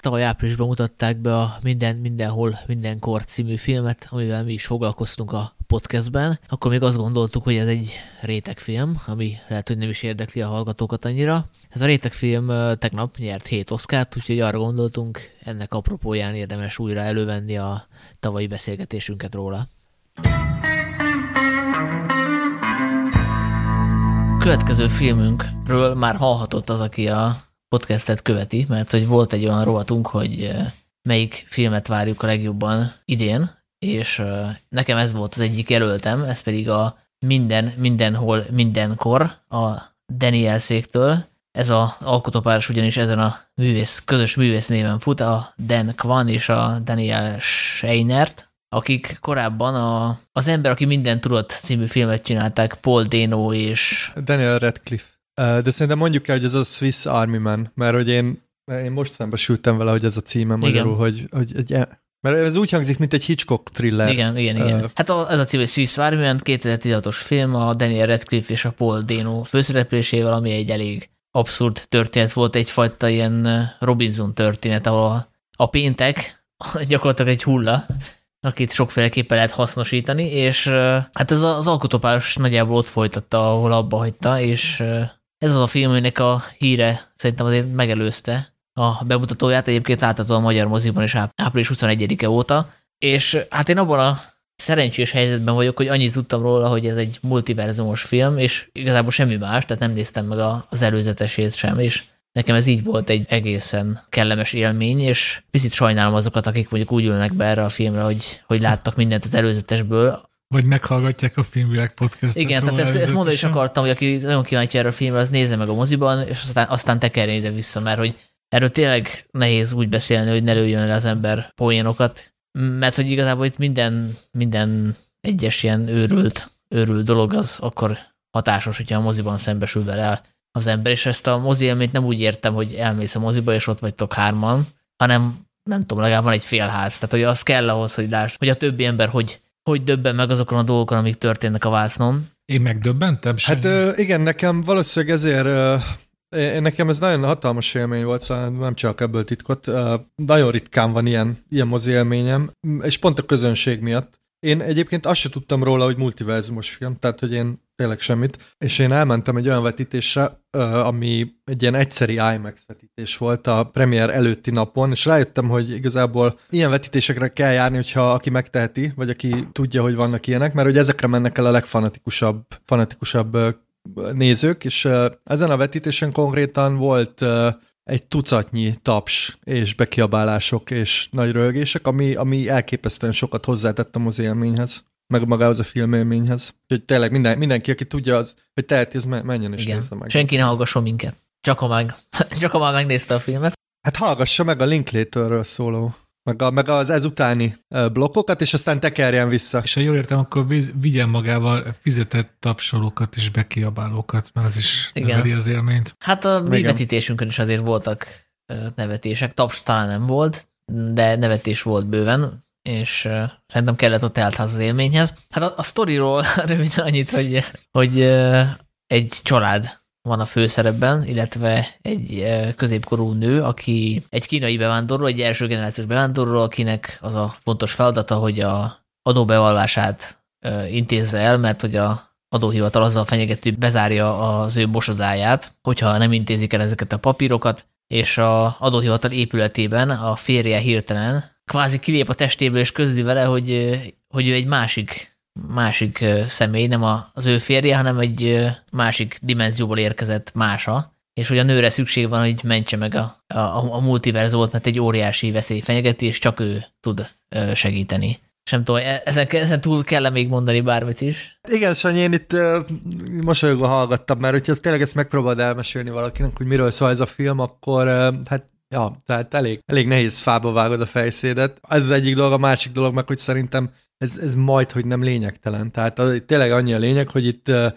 tavaly áprilisban mutatták be a Minden, Mindenhol, Mindenkor című filmet, amivel mi is foglalkoztunk a podcastben, akkor még azt gondoltuk, hogy ez egy rétegfilm, ami lehet, hogy nem is érdekli a hallgatókat annyira. Ez a rétegfilm tegnap nyert 7 oszkárt, úgyhogy arra gondoltunk, ennek apropóján érdemes újra elővenni a tavalyi beszélgetésünket róla. Következő filmünkről már hallhatott az, aki a podcastet követi, mert hogy volt egy olyan rovatunk, hogy melyik filmet várjuk a legjobban idén, és nekem ez volt az egyik jelöltem, ez pedig a Minden, Mindenhol, Mindenkor a Daniel széktől. Ez a alkotópáros ugyanis ezen a művész, közös művész néven fut, a Dan Kwan és a Daniel Scheinert, akik korábban a, az Ember, aki minden tudott című filmet csinálták, Paul Dano és... Daniel Radcliffe. De szerintem mondjuk el, hogy ez a Swiss Army Man, mert hogy én, én most szembesültem vele, hogy ez a címe magyarul, hogy, hogy, hogy e- mert ez úgy hangzik, mint egy Hitchcock thriller. Igen, igen, igen. Uh, hát a, ez a cím, hogy Swiss Army Man, 2016-os film, a Daniel Radcliffe és a Paul Dano főszereplésével, ami egy elég abszurd történet volt, egyfajta ilyen Robinson történet, ahol a, a péntek gyakorlatilag egy hulla, akit sokféleképpen lehet hasznosítani, és hát ez az alkotópáros nagyjából ott folytatta, ahol abba hagyta, és ez az a film, aminek a híre szerintem azért megelőzte a bemutatóját, egyébként látható a magyar moziban is április 21-e óta, és hát én abban a szerencsés helyzetben vagyok, hogy annyit tudtam róla, hogy ez egy multiverzumos film, és igazából semmi más, tehát nem néztem meg az előzetesét sem, és nekem ez így volt egy egészen kellemes élmény, és picit sajnálom azokat, akik mondjuk úgy ülnek be erre a filmre, hogy, hogy láttak mindent az előzetesből, vagy meghallgatják a Filmvilág podcastot. Igen, tehát ezt, ezt mondani is akartam, hogy aki nagyon kíváncsi erre a filmre, az nézze meg a moziban, és aztán, aztán tekerjen ide vissza, mert hogy erről tényleg nehéz úgy beszélni, hogy ne lőjön le az ember poénokat, mert hogy igazából itt minden, minden egyes ilyen őrült, őrült dolog az akkor hatásos, hogyha a moziban szembesül vele az ember, és ezt a mozi élményt nem úgy értem, hogy elmész a moziba, és ott vagytok hárman, hanem nem tudom, legalább van egy félház. Tehát, hogy az kell ahhoz, hogy lásd, hogy a többi ember hogy hogy döbben meg azokon a dolgokon, amik történnek a vásznon. Én megdöbbentem? Hát ö, igen, nekem valószínűleg ezért Nekem ez nagyon hatalmas élmény volt, szóval nem csak ebből titkot. Nagyon ritkán van ilyen, ilyen mozi élményem, és pont a közönség miatt. Én egyébként azt sem tudtam róla, hogy multiverzumos film, tehát hogy én tényleg semmit, és én elmentem egy olyan vetítésre, ami egy ilyen egyszeri IMAX vetítés volt a premier előtti napon, és rájöttem, hogy igazából ilyen vetítésekre kell járni, hogyha aki megteheti, vagy aki tudja, hogy vannak ilyenek, mert hogy ezekre mennek el a legfanatikusabb fanatikusabb nézők, és ezen a vetítésen konkrétan volt egy tucatnyi taps és bekiabálások és nagy rögések, ami, ami elképesztően sokat hozzátett a mozélményhez meg magához a filmélményhez. Úgyhogy tényleg minden, mindenki, aki tudja, az, hogy teheti, az menjen és Igen. nézze meg. Senki ne hallgasson minket. Csak ha, meg, csak ha már megnézte a filmet. Hát hallgassa meg a Linklaterről szóló meg, a, meg az ezutáni blokkokat, és aztán tekerjen vissza. És ha jól értem, akkor vigyen magával fizetett tapsolókat és bekiabálókat, mert az is Igen. neveli az élményt. Hát a mi vetítésünkön is azért voltak nevetések, taps talán nem volt, de nevetés volt bőven, és szerintem kellett ott eltház az élményhez. Hát a, a sztoriról röviden annyit, hogy, hogy egy család van a főszerepben, illetve egy középkorú nő, aki egy kínai bevándorló, egy első generációs bevándorló, akinek az a fontos feladata, hogy a adóbevallását intézze el, mert hogy a adóhivatal azzal fenyegető, bezárja az ő mosodáját, hogyha nem intézik el ezeket a papírokat, és a adóhivatal épületében a férje hirtelen kvázi kilép a testéből, és közli vele, hogy, hogy ő egy másik másik személy, nem az ő férje, hanem egy másik dimenzióból érkezett mása, és hogy a nőre szükség van, hogy mentse meg a, a, a multiverzót, mert egy óriási veszély fenyegeti, és csak ő tud segíteni. Sem tudom, e, ezen, ezen túl kell még mondani bármit is? Igen, Sanyi, én itt uh, mosolyogva hallgattam, mert hogyha tényleg ezt megpróbáld elmesélni valakinek, hogy miről szól ez a film, akkor uh, hát ja, tehát elég, elég nehéz fába vágod a fejszédet. Ez az egyik dolog, a másik dolog meg, hogy szerintem ez, ez majd, hogy nem lényegtelen. Tehát az, tényleg annyi a lényeg, hogy itt uh,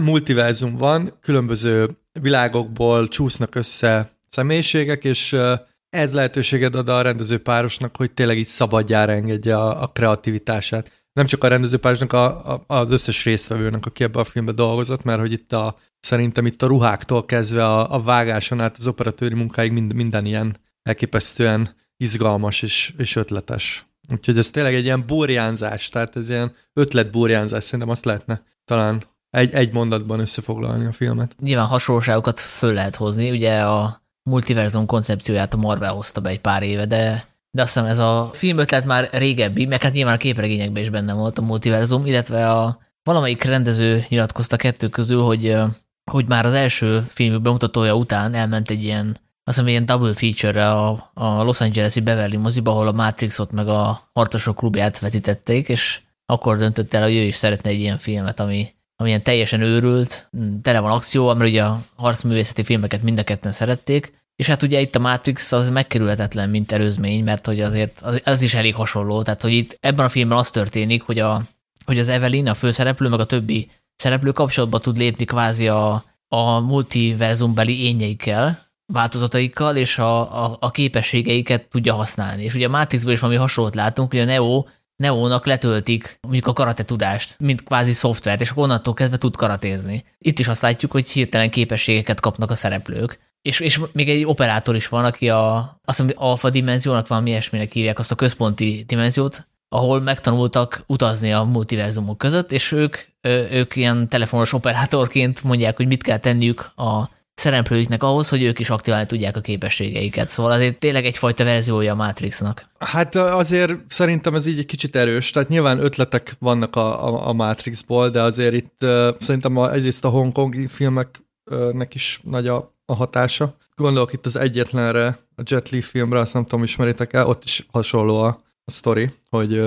multiverzum van, különböző világokból csúsznak össze személyiségek, és uh, ez lehetőséget ad a rendező párosnak, hogy tényleg így szabadjára engedje a, a kreativitását. Nem csak a rendező párosnak, a, a, az összes résztvevőnek, aki ebbe a filmbe dolgozott, mert hogy itt a, szerintem itt a ruháktól kezdve a, a vágáson át az operatőri munkáig mind, minden ilyen elképesztően izgalmas és, és ötletes. Úgyhogy ez tényleg egy ilyen burjánzás, tehát ez ilyen ötletburjánzás, szerintem azt lehetne talán egy, egy mondatban összefoglalni a filmet. Nyilván hasonlóságokat föl lehet hozni, ugye a multiverzum koncepcióját a Marvel hozta be egy pár éve, de, de azt hiszem ez a filmötlet már régebbi, meg hát nyilván a képregényekben is benne volt a multiverzum, illetve a valamelyik rendező nyilatkozta kettő közül, hogy, hogy már az első film bemutatója után elment egy ilyen, azt hiszem ilyen double feature-re a, a Los Angeles-i Beverly moziba, ahol a Matrixot meg a Harcosok klubját vetítették, és akkor döntött el, hogy ő is szeretne egy ilyen filmet, ami, ami ilyen teljesen őrült, tele van akció, amire ugye a harcművészeti filmeket mind a ketten szerették, és hát ugye itt a Matrix az megkerülhetetlen, mint előzmény, mert hogy azért az, az is elég hasonló, tehát hogy itt ebben a filmben az történik, hogy, a, hogy az Evelyn, a főszereplő, meg a többi szereplő kapcsolatba tud lépni kvázi a, a multiverzumbeli ényeikkel, változataikkal, és a, a, a képességeiket tudja használni. És ugye a Matrixban is valami hasonlót látunk, hogy a Neo Neónak letöltik mondjuk a karate tudást, mint kvázi szoftvert, és akkor onnantól kezdve tud karatézni. Itt is azt látjuk, hogy hirtelen képességeket kapnak a szereplők. És, és még egy operátor is van, aki a, azt hiszem, alfa dimenziónak valami ilyesminek hívják azt a központi dimenziót, ahol megtanultak utazni a multiverzumok között, és ők, ők ilyen telefonos operátorként mondják, hogy mit kell tenniük a szereplőiknek ahhoz, hogy ők is aktiválni tudják a képességeiket. Szóval azért tényleg egyfajta verziója a Matrixnak. Hát azért szerintem ez így egy kicsit erős. Tehát nyilván ötletek vannak a, a, a Matrixból, de azért itt uh, szerintem a, egyrészt a hongkongi filmeknek is nagy a, a hatása. Gondolok itt az egyetlenre, a Jet Li filmre, azt nem tudom, ismeritek el, ott is hasonló a, a sztori, hogy,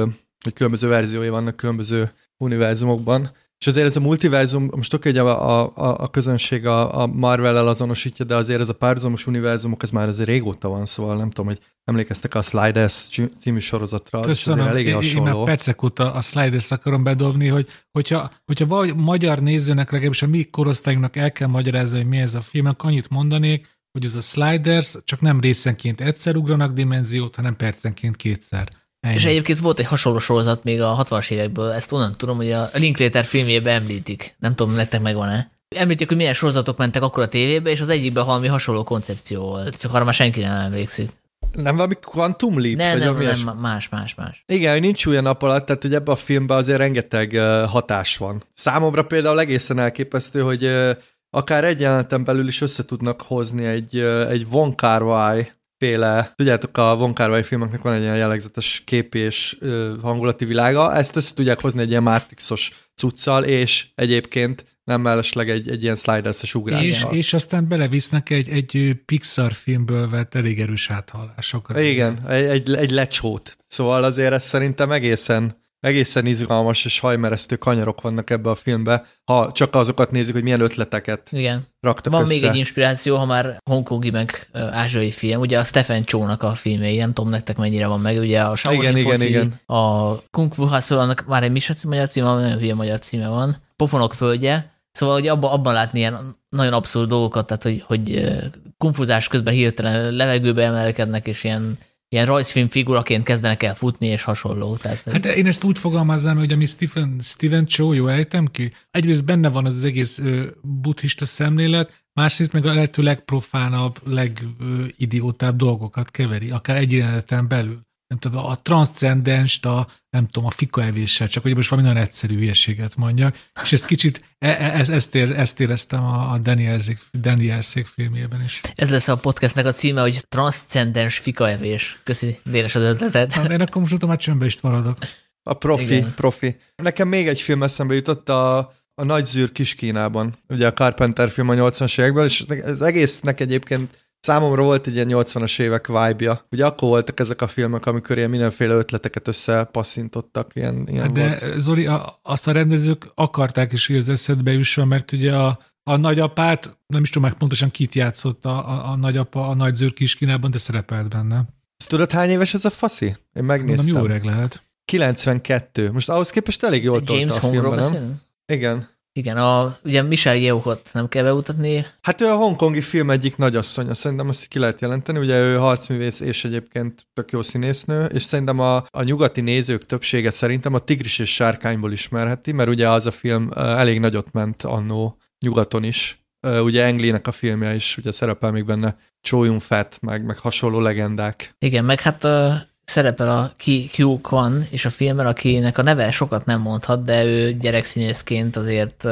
hogy különböző verziói vannak különböző univerzumokban. És azért ez a multiverzum, most oké, hogy a, a, a közönség a, a Marvel-el azonosítja, de azért ez a párhuzamos univerzumok, ez már azért régóta van, szóval nem tudom, hogy emlékeztek a Sliders című sorozatra, Köszönöm. elég hasonló. Én már percek óta a Sliders akarom bedobni, hogy hogyha, hogyha vagy magyar nézőnek, legalábbis a mi korosztályunknak el kell magyarázni, hogy mi ez a film, akkor annyit mondanék, hogy ez a Sliders csak nem részenként egyszer ugranak dimenziót, hanem percenként kétszer. Ennyi. És egyébként volt egy hasonló sorozat még a 60-as évekből, ezt onnan tudom, hogy a Linklater filmjében említik. Nem tudom, nektek megvan-e. Említik, hogy milyen sorozatok mentek akkor a tévébe, és az egyikben valami hasonló koncepció volt, csak arra már senki nem emlékszik. Nem valami Quantum Leap? Nem, nem, nem, más, más, más. Igen, hogy nincs olyan nap alatt, tehát hogy ebben a filmben azért rengeteg hatás van. Számomra például egészen elképesztő, hogy akár egy jeleneten belül is össze tudnak hozni egy, egy Von Kar Wai féle, tudjátok, a Von filmeknek van egy ilyen jellegzetes kép és hangulati világa, ezt össze tudják hozni egy ilyen Matrixos cuccal, és egyébként nem mellesleg egy, egy ilyen sliders-es ugrás. És, és aztán belevisznek egy, egy Pixar filmből vett elég erős áthallásokat. Igen, egy, egy, egy lecsót. Szóval azért ez szerintem egészen egészen izgalmas és hajmeresztő kanyarok vannak ebbe a filmbe, ha csak azokat nézzük, hogy milyen ötleteket Igen. raktak Van össze. még egy inspiráció, ha már hongkongi meg ázsiai film, ugye a Stephen Chow-nak a filmjei, nem tudom nektek mennyire van meg, ugye a Shaolin igen, foci, igen, igen. a Kung Fu Hustle, annak már egy misat magyar címe, nagyon hülye magyar címe van, Pofonok földje, Szóval, hogy abban, abban látni ilyen nagyon abszurd dolgokat, tehát hogy, hogy konfuzás közben hirtelen levegőbe emelkednek, és ilyen ilyen rajzfilm figuraként kezdenek el futni, és hasonló. Tehát, hát én ezt úgy fogalmaznám, hogy ami Stephen, Stephen Chow, jó ejtem ki? Egyrészt benne van az, egész ö, buddhista szemlélet, másrészt meg a lehető legprofánabb, legidiótább dolgokat keveri, akár egy jeleneten belül nem tudom, a transzcendenst, a, nem tudom, a fikaevéssel, csak hogy most valami nagyon egyszerű hülyeséget mondjak, és ezt kicsit, e, e, ezt, ezt, ér, ezt éreztem a, a Daniel Daniel Szék filmjében is. Ez lesz a podcastnek a címe, hogy transzcendens fikaevés. Köszi, Dénes az ötletet. Hát, én akkor most hogy csöndbe is maradok. A profi, Igen. profi. Nekem még egy film eszembe jutott, a, a Nagy Zűr Kiskínában, ugye a Carpenter film a 80-as évekből, és az egésznek egyébként Számomra volt egy ilyen 80-as évek vibe-ja. Ugye akkor voltak ezek a filmek, amikor ilyen mindenféle ötleteket összepasszintottak. Ilyen, ilyen De volt. Zoli, a, azt a rendezők akarták is, hogy az eszedbe jusson, mert ugye a, a nagyapát, nem is tudom meg pontosan kit játszott a, a, a nagyapa a nagy zőr de szerepelt benne. Ezt tudod, hány éves ez a faszi? Én megnéztem. Mondom, jó öreg lehet. 92. Most ahhoz képest elég jól tolta a filmben, nem? Igen. Igen, a, ugye Michelle Yeohot nem kell beutatni. Hát ő a hongkongi film egyik nagyasszonya, szerintem azt ki lehet jelenteni, ugye ő harcművész és egyébként tök jó színésznő, és szerintem a, a nyugati nézők többsége szerintem a Tigris és Sárkányból ismerheti, mert ugye az a film elég nagyot ment annó nyugaton is, ugye Englinek a filmje is, ugye szerepel még benne Chow Yun-fat, meg, meg hasonló legendák. Igen, meg hát szerepel a Kyu Kwan és a filmben, akinek a neve sokat nem mondhat, de ő gyerekszínészként azért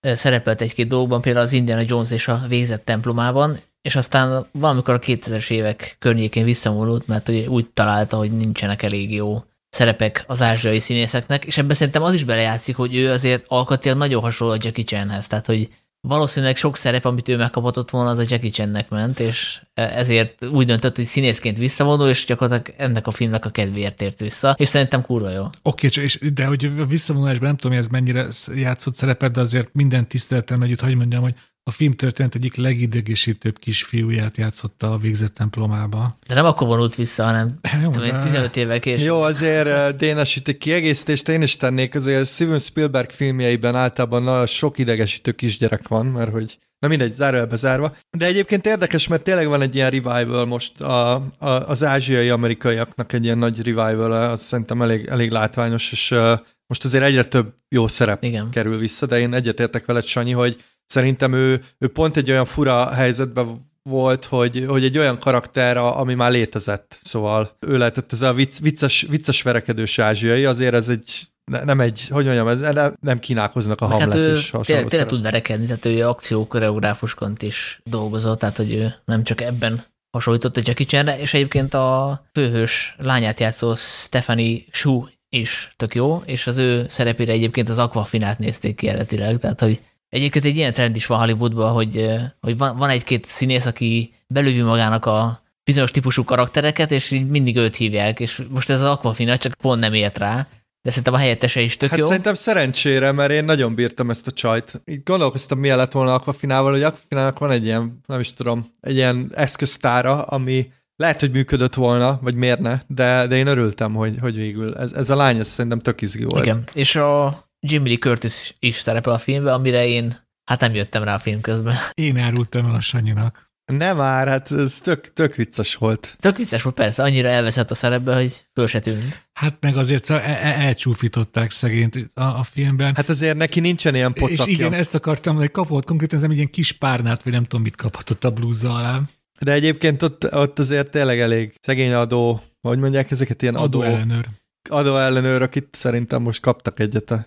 szerepelt egy-két dolgokban, például az Indiana Jones és a végzett templomában, és aztán valamikor a 2000-es évek környékén visszamúlult, mert úgy találta, hogy nincsenek elég jó szerepek az ázsiai színészeknek, és ebben szerintem az is belejátszik, hogy ő azért alkatilag nagyon hasonló a Jackie Chanhez, tehát hogy valószínűleg sok szerep, amit ő megkapott volna, az a Jackie Channek ment, és ezért úgy döntött, hogy színészként visszavonul, és gyakorlatilag ennek a filmnek a kedvéért tért vissza, és szerintem kurva jó. Oké, okay, de hogy a visszavonulásban nem tudom, hogy ez mennyire játszott szerepet, de azért minden tiszteletem együtt, hogy mondjam, hogy a film történet egyik legidegesítőbb kisfiúját játszotta a végzett templomába. De nem akkor vonult vissza, hanem Jó, tudom, de... 15 évvel később. Jó, azért uh, Dénes itt egy kiegészítést én is tennék, azért Steven Spielberg filmjeiben általában sok idegesítő kisgyerek van, mert hogy Na mindegy, zárójelbe zárva. De egyébként érdekes, mert tényleg van egy ilyen revival most a, a, az ázsiai amerikaiaknak egy ilyen nagy revival, az szerintem elég, elég látványos, és uh, most azért egyre több jó szerep Igen. kerül vissza, de én egyetértek veled, Sanyi, hogy Szerintem ő, ő pont egy olyan fura helyzetben volt, hogy, hogy egy olyan karakter, ami már létezett. Szóval ő lehetett ez a vicc, vicces, vicces verekedős ázsiai, azért ez egy nem egy, hogy mondjam, ez nem kínálkoznak a Meg Hamlet hát ő és tényleg, tényleg tud verekedni, tehát ő akciókoreográfusként is dolgozott, tehát hogy ő nem csak ebben hasonlított a Jackie Chan-re, és egyébként a főhős lányát játszó Stephanie Shu is tök jó, és az ő szerepére egyébként az Aquafinát nézték ki eredetileg, tehát hogy Egyébként egy ilyen trend is van Hollywoodban, hogy, hogy van, van egy-két színész, aki belővi magának a bizonyos típusú karaktereket, és így mindig őt hívják, és most ez az Aquafina csak pont nem ért rá, de szerintem a helyettese is tök hát jó. szerintem szerencsére, mert én nagyon bírtam ezt a csajt. Így gondolkoztam, milyen lett volna Aquafinával, hogy Aquafinának van egy ilyen, nem is tudom, egy ilyen eszköztára, ami lehet, hogy működött volna, vagy miért ne, de, de én örültem, hogy, hogy végül ez, ez a lány, ez szerintem tök izgi volt. Igen, és a Jimmy Lee Curtis is szerepel a filmben, amire én hát nem jöttem rá a film közben. Én árultam el a Sanyinak. Nem már, hát ez tök, tök vicces volt. Tök vicces volt, persze, annyira elveszett a szerepbe, hogy föl se tűnt. Hát meg azért szóval el, el, elcsúfították szegényt a, a filmben. Hát azért neki nincsen ilyen pocakja. És igen, ezt akartam, hogy kapott konkrétan ez egy ilyen kis párnát, vagy nem tudom, mit kapott ott a blúzza alá. De egyébként ott, ott azért tényleg elég szegény adó, hogy mondják ezeket, ilyen adó, adó ellenőr. Adó ellenőr, akit szerintem most kaptak egyet a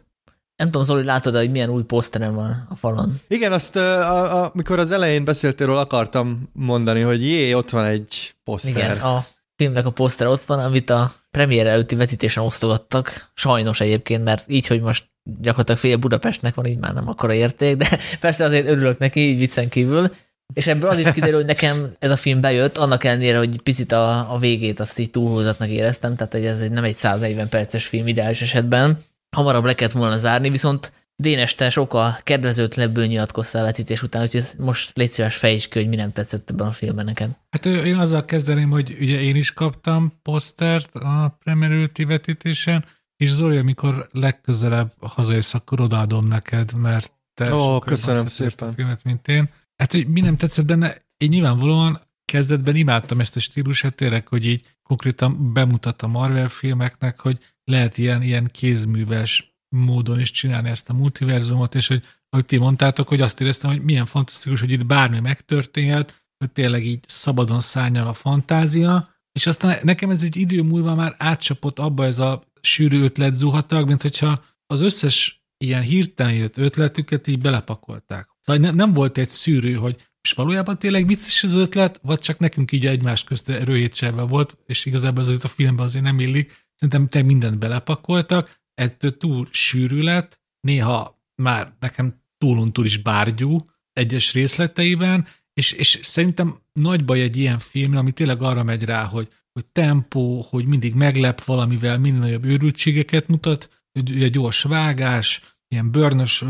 nem tudom, Zoli, látod hogy milyen új poszterem van a falon? Igen, azt a, a, amikor az elején beszéltél róla, akartam mondani, hogy jé, ott van egy poszter. Igen, a filmnek a poszter ott van, amit a premier előtti vetítésen osztogattak. Sajnos egyébként, mert így, hogy most gyakorlatilag fél Budapestnek van, így már nem akkora érték, de persze azért örülök neki, így viccen kívül. És ebből az is kiderül, hogy nekem ez a film bejött, annak ellenére, hogy picit a, a végét azt így túlhúzatnak éreztem, tehát hogy ez egy, nem egy 140 perces film ideális esetben, hamarabb le kellett volna zárni, viszont Dénes, te sokkal kedvezőtlebből nyilatkoztál vetítés után, úgyhogy most légy szíves fejtsd ki, hogy mi nem tetszett ebben a filmben neked. Hát én azzal kezdeném, hogy ugye én is kaptam posztert a Premier vetítésen, és Zoli, amikor legközelebb hazajössz, akkor odaadom neked, mert te Ó, köszönöm szépen. a filmet, mint én. Hát, hogy mi nem tetszett benne, én nyilvánvalóan kezdetben imádtam ezt a stílusát, tényleg, hogy így konkrétan bemutat a Marvel filmeknek, hogy lehet ilyen, ilyen kézműves módon is csinálni ezt a multiverzumot, és hogy, ahogy ti mondtátok, hogy azt éreztem, hogy milyen fantasztikus, hogy itt bármi megtörténhet, hogy tényleg így szabadon szárnyal a fantázia, és aztán nekem ez egy idő múlva már átcsapott abba ez a sűrű ötlet zuhatag, mint hogyha az összes ilyen hirtelen jött ötletüket így belepakolták. Szóval ne, nem volt egy szűrő, hogy és valójában tényleg vicces az ötlet, vagy csak nekünk így egymás közt erőhétselve volt, és igazából az a filmben azért nem illik, Szerintem te mindent belepakoltak, ettől túl sűrű lett, néha már nekem túluntúl is bárgyú egyes részleteiben, és, és szerintem nagy baj egy ilyen film, ami tényleg arra megy rá, hogy, hogy tempó, hogy mindig meglep valamivel, minél nagyobb őrültségeket mutat, a gyors vágás, ilyen börnös,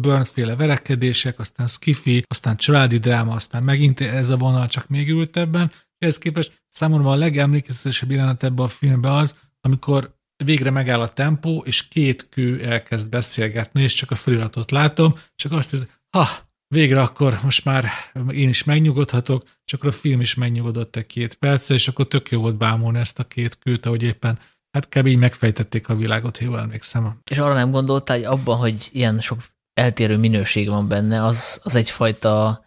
börnféle verekedések, aztán skifi, aztán családi dráma, aztán megint ez a vonal csak még ültebben. Ehhez képest számomra a legemlékezetesebb jelenet ebben a filmben az, amikor végre megáll a tempó, és két kő elkezd beszélgetni, és csak a feliratot látom, csak azt hiszem, ha, végre akkor most már én is megnyugodhatok, csak a film is megnyugodott egy két percre, és akkor tök jó volt bámulni ezt a két kőt, ahogy éppen Hát kb. így megfejtették a világot, ha jól emlékszem. És arra nem gondoltál, hogy abban, hogy ilyen sok eltérő minőség van benne, az, az egyfajta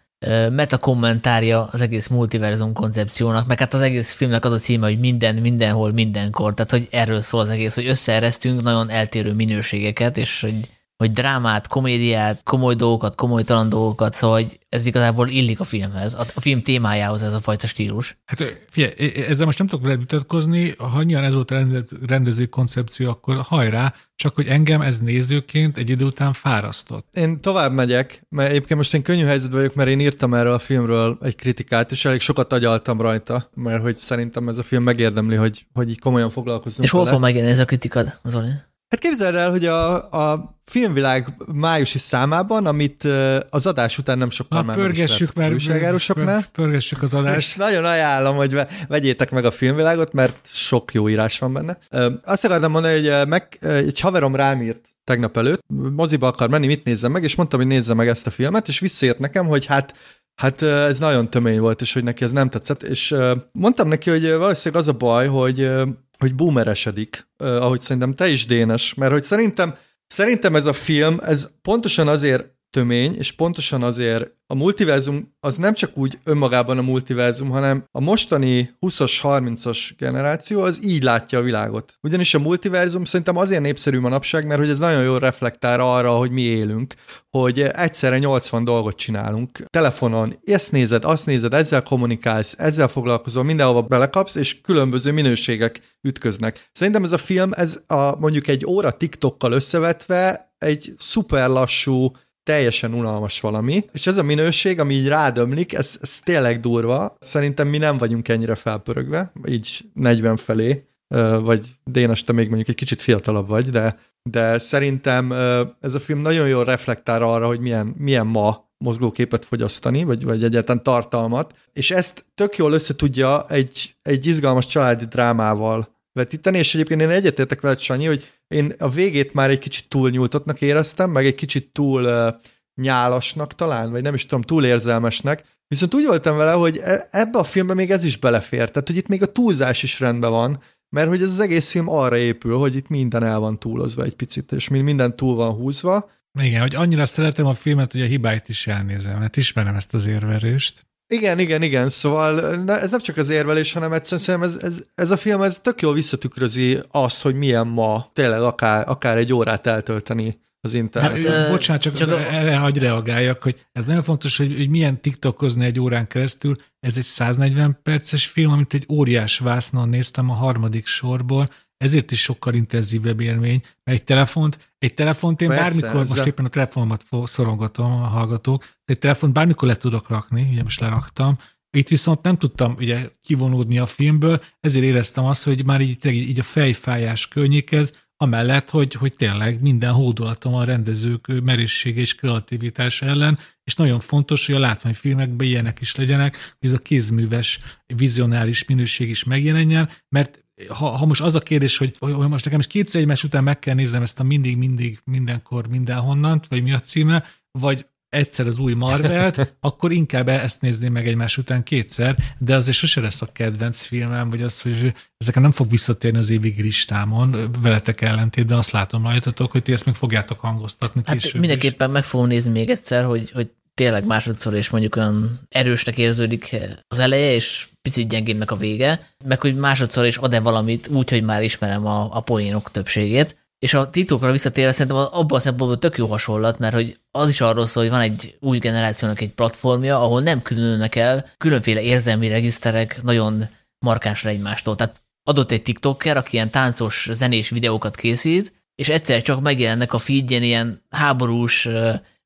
meta kommentárja az egész multiverzum koncepciónak, meg hát az egész filmnek az a címe, hogy minden, mindenhol, mindenkor, tehát hogy erről szól az egész, hogy összeeresztünk nagyon eltérő minőségeket, és hogy hogy drámát, komédiát, komoly dolgokat, komolytalan dolgokat, szóval hogy ez igazából illik a filmhez, a, film témájához ez a fajta stílus. Hát figyelj, ezzel most nem tudok veled vitatkozni, ha annyian ez volt a rendező koncepció, akkor hajrá, csak hogy engem ez nézőként egy idő után fárasztott. Én tovább megyek, mert egyébként most én könnyű helyzetben vagyok, mert én írtam erről a filmről egy kritikát, és elég sokat agyaltam rajta, mert hogy szerintem ez a film megérdemli, hogy, hogy így komolyan foglalkozunk És hol fog megjelenni ez a kritikad, Zoli? Hát képzeld el, hogy a, a filmvilág májusi számában, amit az adás után nem sokkal Na, már pörgessük már újságárosoknál. Pörgessük az adást. És nagyon ajánlom, hogy vegyétek meg a filmvilágot, mert sok jó írás van benne. Azt akartam mondani, hogy meg, egy haverom rám írt tegnap előtt, moziba akar menni, mit nézzem meg, és mondtam, hogy nézze meg ezt a filmet, és visszaért nekem, hogy hát Hát ez nagyon tömény volt, és hogy neki ez nem tetszett, és mondtam neki, hogy valószínűleg az a baj, hogy hogy boomeresedik, ahogy szerintem te is, Dénes, mert hogy szerintem, szerintem ez a film, ez pontosan azért tömény, és pontosan azért a multiverzum az nem csak úgy önmagában a multiverzum, hanem a mostani 20-as, 30-as generáció az így látja a világot. Ugyanis a multiverzum szerintem azért népszerű manapság, mert hogy ez nagyon jól reflektál arra, hogy mi élünk, hogy egyszerre 80 dolgot csinálunk. Telefonon ezt nézed, azt nézed, ezzel kommunikálsz, ezzel foglalkozol, mindenhova belekapsz, és különböző minőségek ütköznek. Szerintem ez a film, ez a, mondjuk egy óra TikTokkal összevetve egy szuper lassú, teljesen unalmas valami, és ez a minőség, ami így rádömlik, ez, ez tényleg durva. Szerintem mi nem vagyunk ennyire felpörögve, így 40 felé, vagy Dénes, te még mondjuk egy kicsit fiatalabb vagy, de, de szerintem ez a film nagyon jól reflektál arra, hogy milyen, milyen ma mozgóképet fogyasztani, vagy, vagy egyáltalán tartalmat, és ezt tök jól összetudja egy, egy izgalmas családi drámával vetíteni, és egyébként én egyetértek veled, Sanyi, hogy én a végét már egy kicsit túl nyújtottnak éreztem, meg egy kicsit túl uh, nyálasnak talán, vagy nem is tudom, túl érzelmesnek, viszont úgy voltam vele, hogy e, ebbe a filmbe még ez is belefér, tehát hogy itt még a túlzás is rendben van, mert hogy ez az egész film arra épül, hogy itt minden el van túlozva egy picit, és minden túl van húzva. Igen, hogy annyira szeretem a filmet, hogy a hibáit is elnézem, mert ismerem ezt az érverést. Igen, igen, igen, szóval ez nem csak az érvelés, hanem egyszerűen ez, ez, ez a film ez tök jól visszatükrözi azt, hogy milyen ma tényleg akár, akár egy órát eltölteni az internet. Hát, bocsánat, csak, csak erre hagy reagáljak, hogy ez nagyon fontos, hogy, hogy milyen tiktokozni egy órán keresztül. Ez egy 140 perces film, amit egy óriás vásznon néztem a harmadik sorból, ezért is sokkal intenzívebb élmény, mert egy telefont, egy telefont én Persze, bármikor, ezzel... most éppen a telefonomat szorongatom a hallgatók, egy telefont bármikor le tudok rakni, ugye most leraktam, itt viszont nem tudtam ugye kivonódni a filmből, ezért éreztem azt, hogy már így, így a fejfájás környékez, amellett, hogy, hogy tényleg minden hódolatom a rendezők merészsége és kreativitása ellen, és nagyon fontos, hogy a látványfilmekben ilyenek is legyenek, hogy ez a kézműves, vizionáris minőség is megjelenjen, mert ha, ha most az a kérdés, hogy, hogy most nekem is kétszer egymás után meg kell néznem ezt a mindig, mindig, mindenkor, mindenhonnant, vagy mi a címe, vagy egyszer az új Marvelt, akkor inkább ezt nézném meg egymás után kétszer, de azért sose lesz a kedvenc filmem, vagy az, hogy ezeken nem fog visszatérni az évig listámon, veletek ellentétben azt látom rajtatok, hogy ti ezt meg fogjátok hangoztatni hát később mindenképpen is. meg fogom nézni még egyszer, hogy, hogy tényleg másodszor és mondjuk olyan erősnek érződik az eleje, és picit gyengébbnek a vége, meg hogy másodszor is ad-e valamit úgy, hogy már ismerem a, a poénok többségét. És a titokra visszatérve szerintem abban a szempontból tök jó hasonlat, mert hogy az is arról szól, hogy van egy új generációnak egy platformja, ahol nem különülnek el különféle érzelmi regiszterek nagyon markánsra egymástól. Tehát adott egy TikToker, aki ilyen táncos, zenés videókat készít, és egyszer csak megjelennek a feedjen ilyen háborús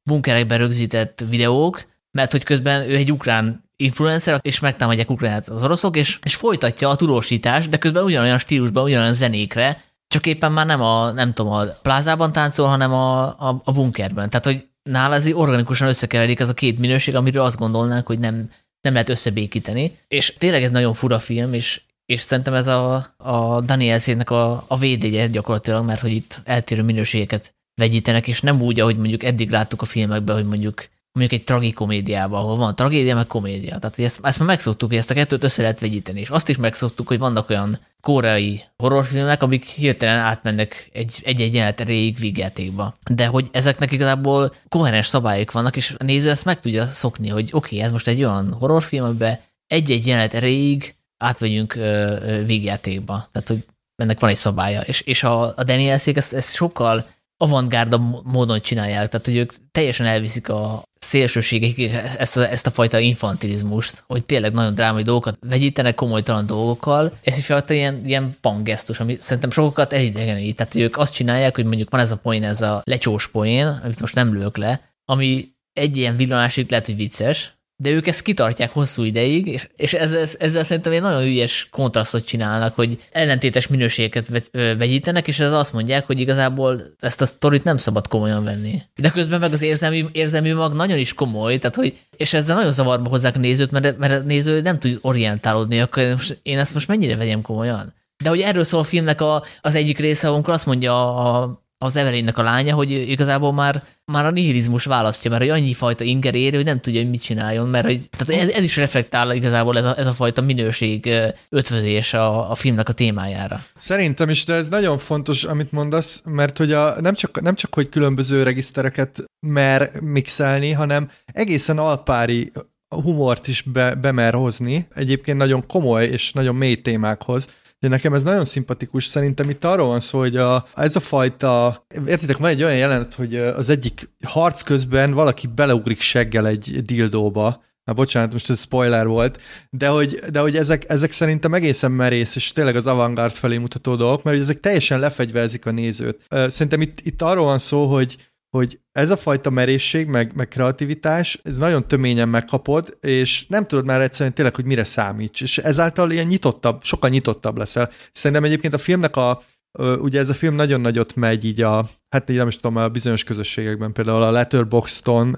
bunkerekben rögzített videók, mert hogy közben ő egy ukrán influencer, és megtámadják Ukrajnát az oroszok, és, és folytatja a tudósítást, de közben ugyanolyan stílusban, ugyanolyan zenékre, csak éppen már nem a, nem tudom, a plázában táncol, hanem a, a, a bunkerben. Tehát, hogy nála ez organikusan összekeverik ez a két minőség, amiről azt gondolnánk, hogy nem, nem lehet összebékíteni. És tényleg ez nagyon fura film, és, és szerintem ez a, a Daniel Szétnek a, a védjegye gyakorlatilag, mert hogy itt eltérő minőségeket vegyítenek, és nem úgy, ahogy mondjuk eddig láttuk a filmekben, hogy mondjuk mondjuk egy tragikomédiában, ahol van tragédia, meg komédia. Tehát hogy ezt, ezt már megszoktuk, hogy ezt a kettőt össze lehet vegyíteni, és azt is megszoktuk, hogy vannak olyan koreai horrorfilmek, amik hirtelen átmennek egy, egy-egy jelenet erejéig vígjátékba. De hogy ezeknek igazából koherens szabályok vannak, és a néző ezt meg tudja szokni, hogy oké, okay, ez most egy olyan horrorfilm, amiben egy-egy jelenet erejéig átvegyünk vígjátékba. Tehát, hogy ennek van egy szabálya. És, és a, a Danielszék ezt, ezt sokkal avantgárda módon csinálják, tehát hogy ők teljesen elviszik a szélsőségek ezt a, ezt a fajta infantilizmust, hogy tényleg nagyon drámai dolgokat vegyítenek komolytalan dolgokkal. Ez fajta ilyen, ilyen pangesztus, ami szerintem sokakat elidegenít. Tehát hogy ők azt csinálják, hogy mondjuk van ez a poén, ez a lecsós poén, amit most nem lők le, ami egy ilyen villanásig lehet, hogy vicces, de ők ezt kitartják hosszú ideig, és, és ezzel, ezzel szerintem egy nagyon ügyes kontrasztot csinálnak, hogy ellentétes minőségeket vegyítenek, és ez azt mondják, hogy igazából ezt a sztorit nem szabad komolyan venni. De közben meg az érzelmi, érzelmi mag nagyon is komoly, tehát hogy, és ezzel nagyon zavarba hozzák a nézőt, mert, mert a néző nem tud orientálódni, akkor most, én ezt most mennyire vegyem komolyan? De hogy erről szól a filmnek a, az egyik része, amikor azt mondja a, az Evelynnek a lánya, hogy igazából már, már a nihilizmus választja, mert hogy annyi fajta inger ér, hogy nem tudja, hogy mit csináljon, mert hogy, tehát ez, ez is reflektál igazából ez a, ez a fajta minőség ötvözés a, a filmnek a témájára. Szerintem is, de ez nagyon fontos, amit mondasz, mert hogy a, nem, csak, nem csak, hogy különböző regisztereket mer mixelni, hanem egészen alpári humort is be, bemer hozni, egyébként nagyon komoly és nagyon mély témákhoz, de nekem ez nagyon szimpatikus. Szerintem itt arról van szó, hogy a, ez a fajta, értitek, van egy olyan jelenet, hogy az egyik harc közben valaki beleugrik seggel egy dildóba, Na bocsánat, most ez spoiler volt, de hogy, de hogy ezek, ezek szerintem egészen merész, és tényleg az avantgárd felé mutató dolgok, mert ezek teljesen lefegyverzik a nézőt. Szerintem itt, itt arról van szó, hogy hogy ez a fajta merészség, meg, meg kreativitás, ez nagyon töményen megkapod, és nem tudod már egyszerűen tényleg, hogy mire számíts, és ezáltal ilyen nyitottabb, sokkal nyitottabb leszel. Szerintem egyébként a filmnek a, ugye ez a film nagyon nagyot megy így a, hát így nem is tudom, a bizonyos közösségekben, például a Letterboxdon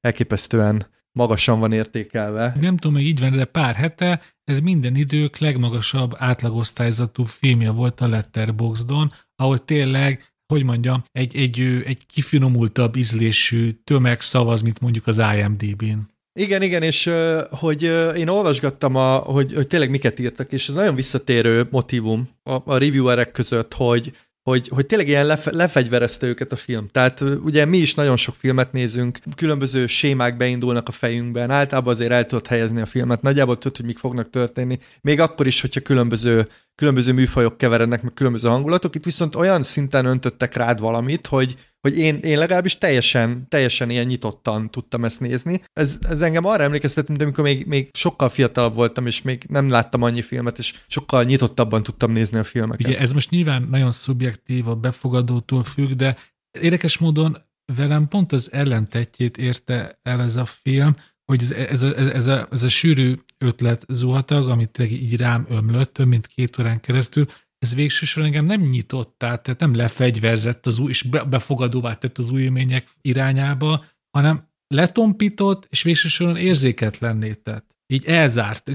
elképesztően magasan van értékelve. Nem tudom, hogy így van, de pár hete ez minden idők legmagasabb átlagosztályzatú filmje volt a Letterboxdon, ahol tényleg hogy mondjam, egy, egy, egy kifinomultabb ízlésű tömeg szavaz, mint mondjuk az IMDb-n. Igen, igen, és hogy én olvasgattam, a, hogy, hogy tényleg miket írtak, és ez nagyon visszatérő motivum a, a reviewerek között, hogy hogy, hogy tényleg ilyen lefe, lefegyverezte őket a film. Tehát ugye mi is nagyon sok filmet nézünk, különböző sémák beindulnak a fejünkben, általában azért el tudod helyezni a filmet, nagyjából tudod, hogy mik fognak történni, még akkor is, hogyha különböző, különböző műfajok keverednek, meg különböző hangulatok, itt viszont olyan szinten öntöttek rád valamit, hogy, hogy én, én legalábbis teljesen, teljesen ilyen nyitottan tudtam ezt nézni. Ez, ez engem arra emlékeztet, mint amikor még, még sokkal fiatalabb voltam, és még nem láttam annyi filmet, és sokkal nyitottabban tudtam nézni a filmeket. Ugye ez most nyilván nagyon szubjektív, a befogadótól függ, de érdekes módon velem pont az ellentetjét érte el ez a film, hogy ez, ez, a, ez, a, ez a sűrű ötlet zuhatag, amit így rám ömlött több mint két órán keresztül, ez végsősorban engem nem nyitott át, tehát nem lefegyverzett az új, és befogadóvá tett az új élmények irányába, hanem letompított, és végsősorban érzéketlenné tett. Így elzárt.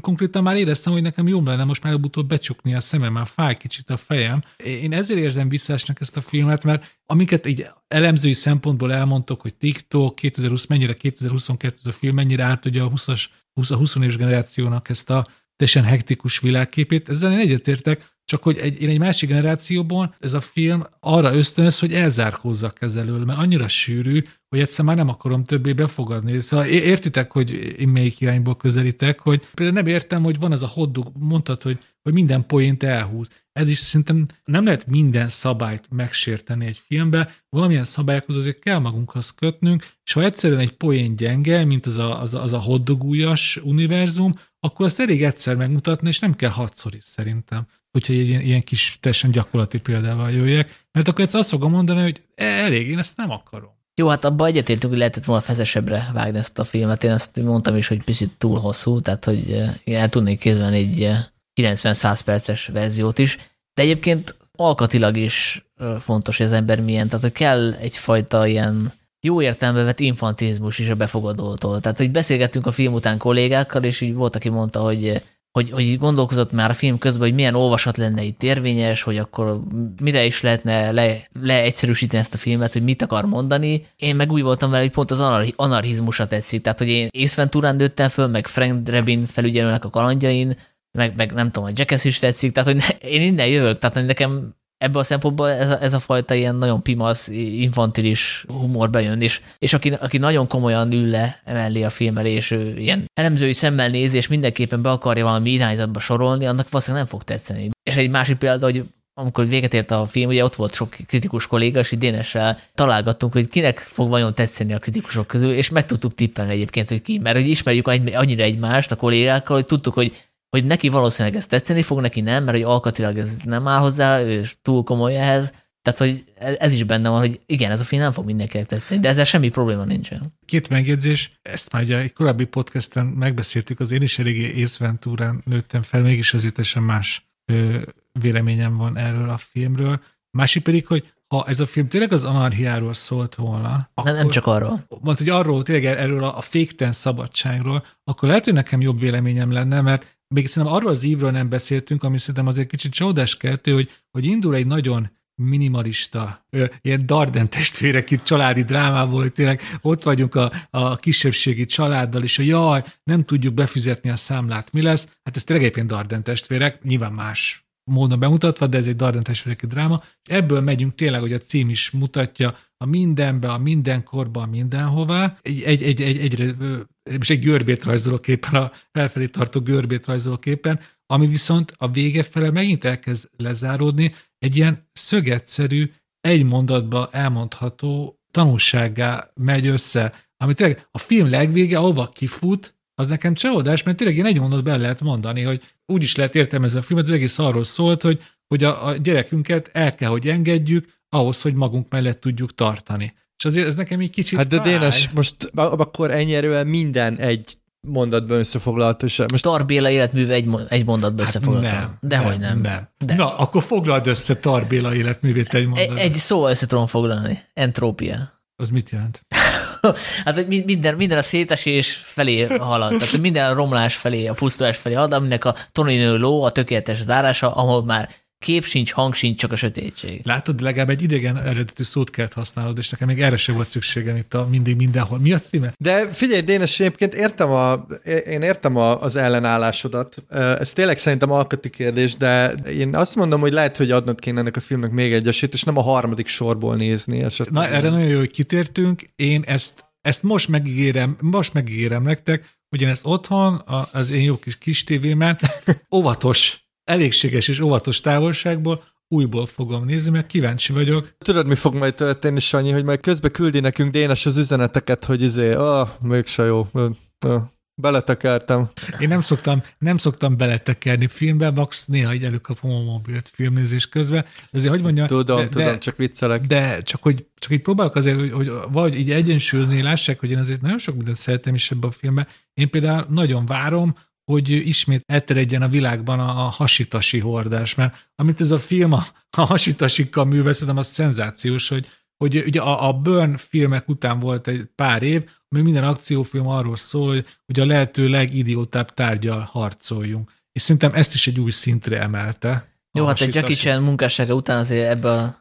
Konkrétan már éreztem, hogy nekem jobb lenne most már utóbb becsukni a szemem, már fáj kicsit a fejem. Én ezért érzem visszásnak ezt a filmet, mert amiket így elemzői szempontból elmondtok, hogy TikTok 2020, mennyire 2022 a film, mennyire átadja a 20-as, 20, a 20 éves generációnak ezt a teljesen hektikus világképét, ezzel én egyetértek, csak hogy egy, én egy másik generációban ez a film arra ösztönöz, hogy elzárkózzak ezzel elől, mert annyira sűrű, hogy egyszer már nem akarom többé befogadni. Szóval értitek, hogy én melyik irányból közelítek, hogy például nem értem, hogy van ez a hoddug, mondtad, hogy, hogy minden poént elhúz. Ez is szerintem nem lehet minden szabályt megsérteni egy filmbe, valamilyen szabályokhoz azért kell magunkhoz kötnünk, és ha egyszerűen egy poén gyenge, mint az a, az a, az a hoddugújas univerzum, akkor azt elég egyszer megmutatni, és nem kell hatszor is szerintem hogyha egy ilyen, ilyen kis teljesen gyakorlati példával jöjjek, mert akkor ezt azt fogom mondani, hogy e, elég, én ezt nem akarom. Jó, hát abban egyetértünk, hogy lehetett volna fezesebbre vágni ezt a filmet. Én azt mondtam is, hogy picit túl hosszú, tehát hogy eh, el tudnék kézben egy 90-100 eh, perces verziót is. De egyébként alkatilag is eh, fontos, hogy az ember milyen, tehát hogy kell egyfajta ilyen jó értelembe vett infantilizmus is a befogadótól. Tehát, hogy beszélgettünk a film után kollégákkal, és így volt, aki mondta, hogy hogy, hogy gondolkozott már a film közben, hogy milyen olvasat lenne itt érvényes, hogy akkor mire is lehetne le, leegyszerűsíteni ezt a filmet, hogy mit akar mondani. Én meg úgy voltam vele, hogy pont az anarchizmusa tetszik. Tehát, hogy én Ace Venturán nőttem föl, meg Frank Drebin felügyelőnek a kalandjain, meg, meg nem tudom, a Jackass is tetszik, tehát hogy ne, én innen jövök, tehát nekem ebből a szempontból ez a, ez a fajta ilyen nagyon pimasz, infantilis humor bejön, és, és aki, aki nagyon komolyan ül le emellé a film elé, és ő ilyen elemzői szemmel nézi, és mindenképpen be akarja valami irányzatba sorolni, annak valószínűleg nem fog tetszeni. És egy másik példa, hogy amikor véget ért a film, ugye ott volt sok kritikus kolléga, és így Dénessel találgattunk, hogy kinek fog vajon tetszeni a kritikusok közül, és meg tudtuk tippelni egyébként, hogy ki, mert hogy ismerjük annyira egymást a kollégákkal, hogy tudtuk, hogy hogy neki valószínűleg ez tetszeni fog, neki nem, mert hogy alkatilag ez nem áll hozzá, ő túl komoly ehhez. Tehát, hogy ez is benne van, hogy igen, ez a film nem fog mindenkinek tetszeni, de ezzel semmi probléma nincsen. Két megjegyzés, ezt már ugye egy korábbi podcasten megbeszéltük, az én is eléggé észventúrán nőttem fel, mégis azért teljesen más ö, véleményem van erről a filmről. Másik pedig, hogy ha ez a film tényleg az anarchiáról szólt volna, akkor, nem csak arról. Mert hogy arról, tényleg erről a, a fékten szabadságról, akkor lehet, hogy nekem jobb véleményem lenne, mert még szerintem arról az ívről nem beszéltünk, ami szerintem azért kicsit csodás kettő, hogy, hogy indul egy nagyon minimalista, ö, ilyen Darden testvérek itt családi drámából, hogy tényleg ott vagyunk a, a kisebbségi családdal, és a jaj, nem tudjuk befizetni a számlát, mi lesz? Hát ez tényleg egyébként Darden testvérek, nyilván más módon bemutatva, de ez egy Darden testvéreki dráma. Ebből megyünk tényleg, hogy a cím is mutatja, a mindenbe, a mindenkorba, mindenhová. Egy, egy, egy, egy, egyre, és egy görbét rajzolok éppen, a felfelé tartó görbét rajzolok éppen, ami viszont a vége fele megint elkezd lezáródni, egy ilyen szögetszerű, egy mondatba elmondható tanulsággá megy össze, ami tényleg a film legvége, ahova kifut, az nekem csalódás, mert tényleg én egy mondat be lehet mondani, hogy úgy is lehet értelmezni a filmet, az egész arról szólt, hogy, hogy a, a gyerekünket el kell, hogy engedjük, ahhoz, hogy magunk mellett tudjuk tartani. És azért ez nekem egy kicsit Hát de Dénes, most akkor ennyi erővel minden egy mondatban összefoglalható sem. Most Tarbéla életműve egy, egy mondatban hát összefoglalható. Nem, Dehogy nem. nem. De. Na, akkor foglald össze Tarbéla életművét egy mondatban. Egy, egy szó össze tudom foglalni. Entrópia. Az mit jelent? hát minden, minden a szétesés felé halad, tehát minden a romlás felé, a pusztulás felé halad, aminek a toninő ló a tökéletes zárása, ahol már kép sincs, hang sincs, csak a sötétség. Látod, legalább egy idegen eredetű szót kellett használnod, és nekem még erre sem volt szükségem itt a mindig mindenhol. Mi a címe? De figyelj, Dénes, egyébként értem a, én értem a, az ellenállásodat. Ez tényleg szerintem alkati kérdés, de én azt mondom, hogy lehet, hogy adnod kéne ennek a filmnek még egy esélyt, és nem a harmadik sorból nézni. Esetleg. Na, erre nagyon jó, hogy kitértünk. Én ezt, ezt most megígérem, most megígérem nektek, hogy én ezt otthon, az én jó kis kis tévémen óvatos elégséges és óvatos távolságból újból fogom nézni, mert kíváncsi vagyok. Tudod, mi fog majd történni, Sanyi, hogy majd közbe küldi nekünk Dénes az üzeneteket, hogy izé, ah, mégse jó, ah, beletekertem. Én nem szoktam, nem szoktam beletekerni filmbe, max néha így előkapom a mobilt filmnézés közben. Azért, hogy mondjam, tudom, de, tudom, csak viccelek. De csak, hogy, csak így próbálok azért, hogy, hogy vagy így egyensúlyozni, lássák, hogy én azért nagyon sok mindent szeretem is ebben a filmben. Én például nagyon várom, hogy ismét elteredjen a világban a, hasitasi hordás, mert amit ez a film a, a hasitasikkal művel, szerintem az szenzációs, hogy, hogy ugye a, a Burn filmek után volt egy pár év, ami minden akciófilm arról szól, hogy, hogy a lehető legidiótább tárgyal harcoljunk. És szerintem ezt is egy új szintre emelte. Jó, hát egy Jackie Chan munkássága után azért ebbe a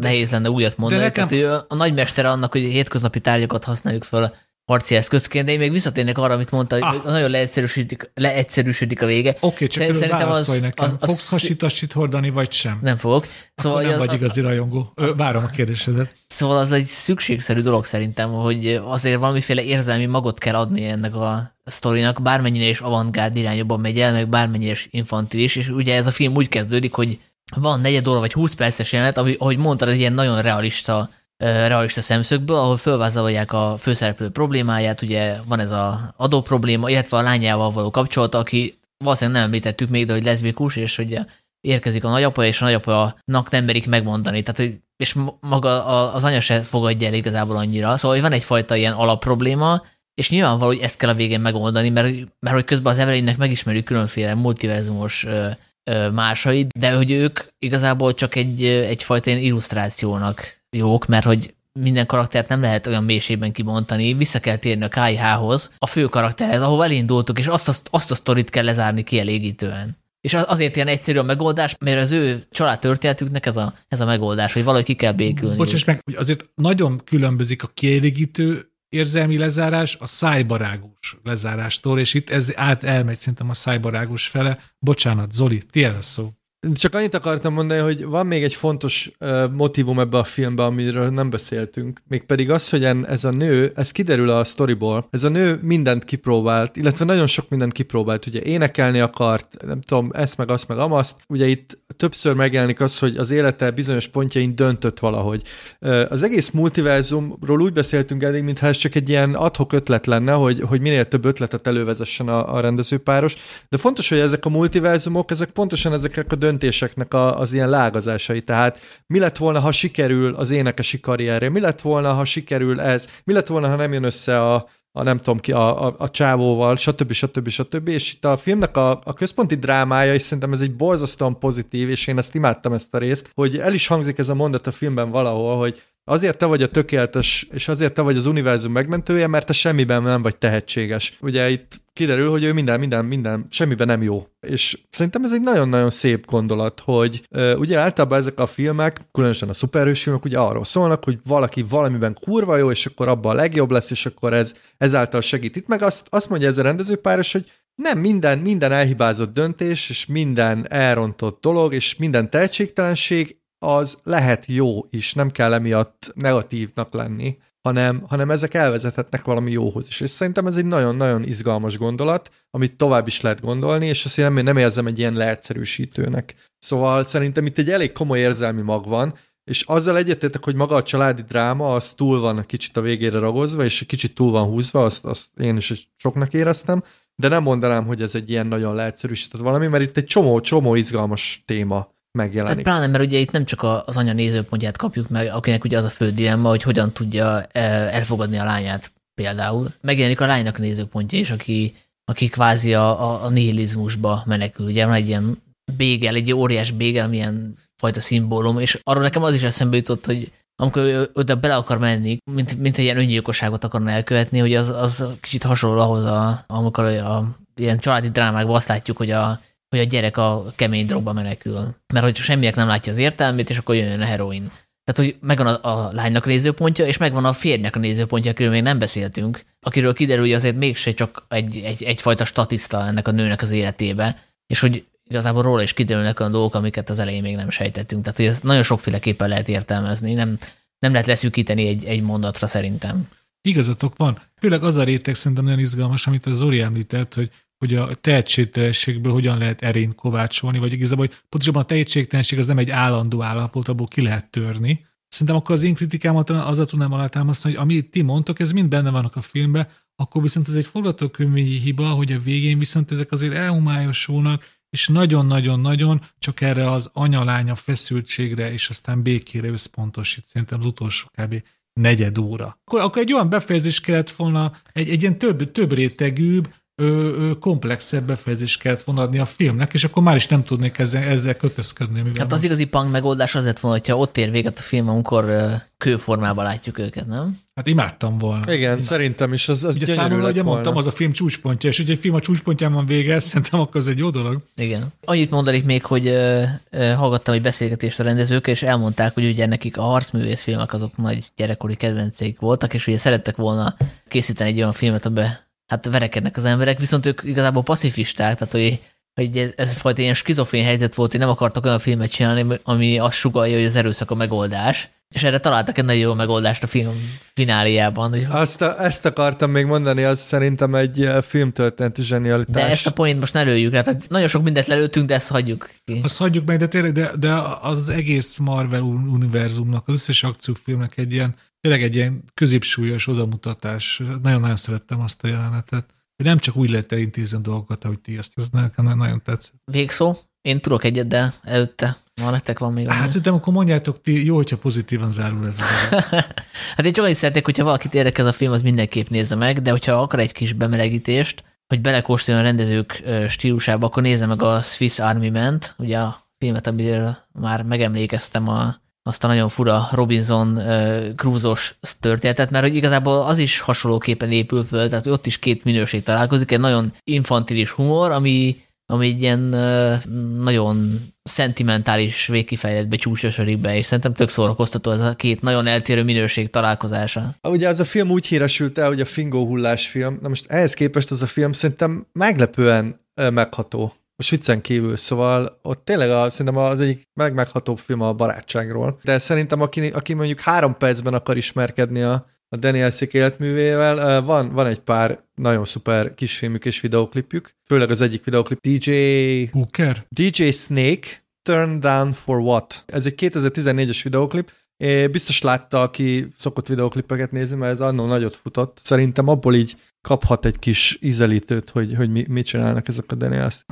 nehéz lenne újat mondani. De nekem... Tehát ő a nagymestere annak, hogy hétköznapi tárgyakat használjuk fel harci eszközként, de én még visszatérnék arra, amit mondta, hogy ah. nagyon leegyszerűsödik, leegyszerűsödik a vége. Oké, okay, csak Szerintem az, nekem. Az, az, Fogsz hasitasit hordani, vagy sem? Nem fogok. Szóval Akkor nem az, vagy igazi rajongó. Várom a kérdésedet. Szóval az egy szükségszerű dolog szerintem, hogy azért valamiféle érzelmi magot kell adni ennek a sztorinak, bármennyire is avantgárd irányokban megy el, meg bármennyire is infantilis, és ugye ez a film úgy kezdődik, hogy van negyed óra vagy 20 perces jelenet, ami, ahogy mondtad, egy ilyen nagyon realista realista szemszögből, ahol fölvázolják a főszereplő problémáját, ugye van ez a adó probléma, illetve a lányával való kapcsolata, aki valószínűleg nem említettük még, de hogy leszbikus, és hogy érkezik a nagyapa, és a nagyapanak nem merik megmondani, tehát hogy és maga az anya se fogadja el igazából annyira. Szóval hogy van egyfajta ilyen alapprobléma, és nyilvánvaló, hogy ezt kell a végén megoldani, mert, mert hogy közben az Evelynnek megismerjük különféle multiverzumos másait, de hogy ők igazából csak egy, egyfajta ilyen illusztrációnak jók, mert hogy minden karaktert nem lehet olyan mélységben kibontani, vissza kell térni a KIH-hoz, a fő karakterhez, ahol elindultuk, és azt a, azt a sztorit kell lezárni kielégítően. És azért ilyen egyszerű a megoldás, mert az ő család történetüknek ez a, ez a megoldás, hogy valahogy ki kell békülni. Bocsáss meg, hogy azért nagyon különbözik a kielégítő érzelmi lezárás a szájbarágos lezárástól, és itt ez át elmegy szerintem a szájbarágos fele. Bocsánat, Zoli, tiéd a szó. Csak annyit akartam mondani, hogy van még egy fontos motivum ebbe a filmbe, amiről nem beszéltünk, mégpedig az, hogy en, ez a nő, ez kiderül a storyból, ez a nő mindent kipróbált, illetve nagyon sok mindent kipróbált, ugye énekelni akart, nem tudom, ezt meg azt meg amaszt, ugye itt többször megjelenik az, hogy az élete bizonyos pontjain döntött valahogy. Az egész multiverzumról úgy beszéltünk eddig, mintha ez csak egy ilyen adhok ötlet lenne, hogy, hogy minél több ötletet elővezessen a, a rendezőpáros, de fontos, hogy ezek a multiverzumok, ezek pontosan ezeknek a dönt döntéseknek a, az ilyen lágazásai. Tehát mi lett volna, ha sikerül az énekesi karrierje? Mi lett volna, ha sikerül ez? Mi lett volna, ha nem jön össze a, a nem tudom ki, a, a, a csávóval, stb. stb. stb. És itt a filmnek a, a központi drámája, és szerintem ez egy borzasztóan pozitív, és én ezt imádtam ezt a részt, hogy el is hangzik ez a mondat a filmben valahol, hogy Azért te vagy a tökéletes, és azért te vagy az univerzum megmentője, mert te semmiben nem vagy tehetséges. Ugye itt kiderül, hogy ő minden, minden, minden, semmiben nem jó. És szerintem ez egy nagyon-nagyon szép gondolat, hogy uh, ugye általában ezek a filmek, különösen a szuperhős filmek ugye arról szólnak, hogy valaki valamiben kurva jó, és akkor abban a legjobb lesz, és akkor ez ezáltal segít. Itt meg azt, azt mondja ez a rendezőpáros, hogy nem minden, minden elhibázott döntés, és minden elrontott dolog, és minden tehetségtelenség az lehet jó is, nem kell emiatt negatívnak lenni, hanem, hanem ezek elvezethetnek valami jóhoz is. És szerintem ez egy nagyon-nagyon izgalmas gondolat, amit tovább is lehet gondolni, és azt én nem, nem érzem egy ilyen leegyszerűsítőnek. Szóval szerintem itt egy elég komoly érzelmi mag van, és azzal egyetértek, hogy maga a családi dráma az túl van kicsit a végére ragozva, és kicsit túl van húzva, azt, azt én is soknak éreztem, de nem mondanám, hogy ez egy ilyen nagyon leegyszerűsített valami, mert itt egy csomó-csomó izgalmas téma megjelenik. Hát pláne, mert ugye itt nem csak az anya nézőpontját kapjuk meg, akinek ugye az a fő dilemma, hogy hogyan tudja e, elfogadni a lányát például. Megjelenik a lánynak nézőpontja is, aki, aki kvázi a, a, a nihilizmusba menekül. Ugye van egy ilyen bégel, egy óriás bégel, milyen fajta szimbólum, és arról nekem az is eszembe jutott, hogy amikor ő oda bele akar menni, mint, mint egy ilyen öngyilkosságot akarna elkövetni, hogy az, az kicsit hasonló ahhoz, a, amikor a, a ilyen családi drámákban azt látjuk, hogy a hogy a gyerek a kemény drogba menekül. Mert hogy semmiek nem látja az értelmét, és akkor jön a heroin. Tehát, hogy megvan a, a lánynak nézőpontja, és megvan a férjnek a nézőpontja, akiről még nem beszéltünk, akiről kiderül, hogy azért mégse csak egy, egy, egyfajta statiszta ennek a nőnek az életébe, és hogy igazából róla is kiderülnek olyan dolgok, amiket az elején még nem sejtettünk. Tehát, hogy ez nagyon sokféleképpen lehet értelmezni, nem, nem lehet leszűkíteni egy, egy mondatra szerintem. Igazatok van. Főleg az a réteg szerintem nagyon izgalmas, amit az Zori említett, hogy hogy a tehetségtelenségből hogyan lehet erényt kovácsolni, vagy igazából, hogy pontosabban a tehetségtelenség az nem egy állandó állapot, abból ki lehet törni. Szerintem akkor az én kritikámat azzal tudnám alátámasztani, hogy amit ti mondtok, ez mind benne vannak a filmben, akkor viszont ez egy forgatókönyvi hiba, hogy a végén viszont ezek azért elhumályosulnak, és nagyon-nagyon-nagyon csak erre az anyalánya feszültségre és aztán békére összpontosít. Szerintem az utolsó kb. negyed óra. Akkor, akkor egy olyan befejezés kellett volna, egy, egy ilyen több, több rétegűbb, ö, ö, komplexebb befejezést kellett volna adni a filmnek, és akkor már is nem tudnék ezzel, ezzel kötözködni. Hát az igazi punk megoldás az lett volna, hogyha ott ér véget a film, amikor kőformában látjuk őket, nem? Hát imádtam volna. Igen, imádtam. szerintem is az, az ugye számomra, ugye mondtam, az a film csúcspontja, és ugye egy film a csúcspontján van vége, szerintem akkor az egy jó dolog. Igen. Annyit mondanék még, hogy uh, uh, hallgattam egy beszélgetést a rendezőkkel, és elmondták, hogy ugye nekik a harcművész filmek azok nagy gyerekkori kedvenceik voltak, és ugye szerettek volna készíteni egy olyan filmet, amiben hát verekednek az emberek, viszont ők igazából pacifisták, tehát hogy, hogy ez fajta ilyen skizofrén helyzet volt, hogy nem akartak olyan filmet csinálni, ami azt sugalja, hogy az erőszak a megoldás, és erre találtak egy nagyon jó megoldást a film fináliában. Hogy... Azt a, ezt akartam még mondani, az szerintem egy eh, filmtörténeti zsenialitás. De ezt a point most ne lőjük, hát nagyon sok mindent lelőttünk, de ezt hagyjuk ki. Azt hagyjuk meg, de tényleg, de, de az egész Marvel univerzumnak, az összes akciófilmnek egy ilyen tényleg egy ilyen középsúlyos odamutatás. Nagyon-nagyon szerettem azt a jelenetet. Hogy nem csak úgy lehet elintézni a dolgokat, ahogy ti ezt, ez nekem nagyon tetszett. Végszó? Én tudok egyet, de előtte van nektek van még. Hát szerintem akkor mondjátok ti, jó, hogyha pozitívan zárul ez. hát én csak annyit szeretnék, hogyha valakit érdekel a film, az mindenképp nézze meg, de hogyha akar egy kis bemelegítést, hogy belekóstoljon a rendezők stílusába, akkor nézze meg a Swiss Army Ment, ugye a filmet, amiről már megemlékeztem a azt a nagyon fura Robinson Cruise-os történetet, mert hogy igazából az is hasonlóképpen épül föl, tehát ott is két minőség találkozik, egy nagyon infantilis humor, ami ami így ilyen nagyon szentimentális végkifejletbe csúcsosodik be, és szerintem tök szórakoztató ez a két nagyon eltérő minőség találkozása. Ugye ez a film úgy híresült el, hogy a Fingó hullás film, na most ehhez képest az a film szerintem meglepően megható. Most viccen kívül, szóval ott tényleg a, szerintem az egyik megmeghatóbb film a barátságról. De szerintem aki, aki mondjuk három percben akar ismerkedni a, a Daniel Szik életművével. Van, van egy pár nagyon szuper kisfilmük és videoklipjük, főleg az egyik videoklip DJ... Hooker? DJ Snake, Turn Down for What. Ez egy 2014-es videoklip, É, biztos látta, aki szokott videoklipeket nézni, mert ez annó nagyot futott. Szerintem abból így kaphat egy kis ízelítőt, hogy, hogy mi, mit csinálnak ezek a Daniels.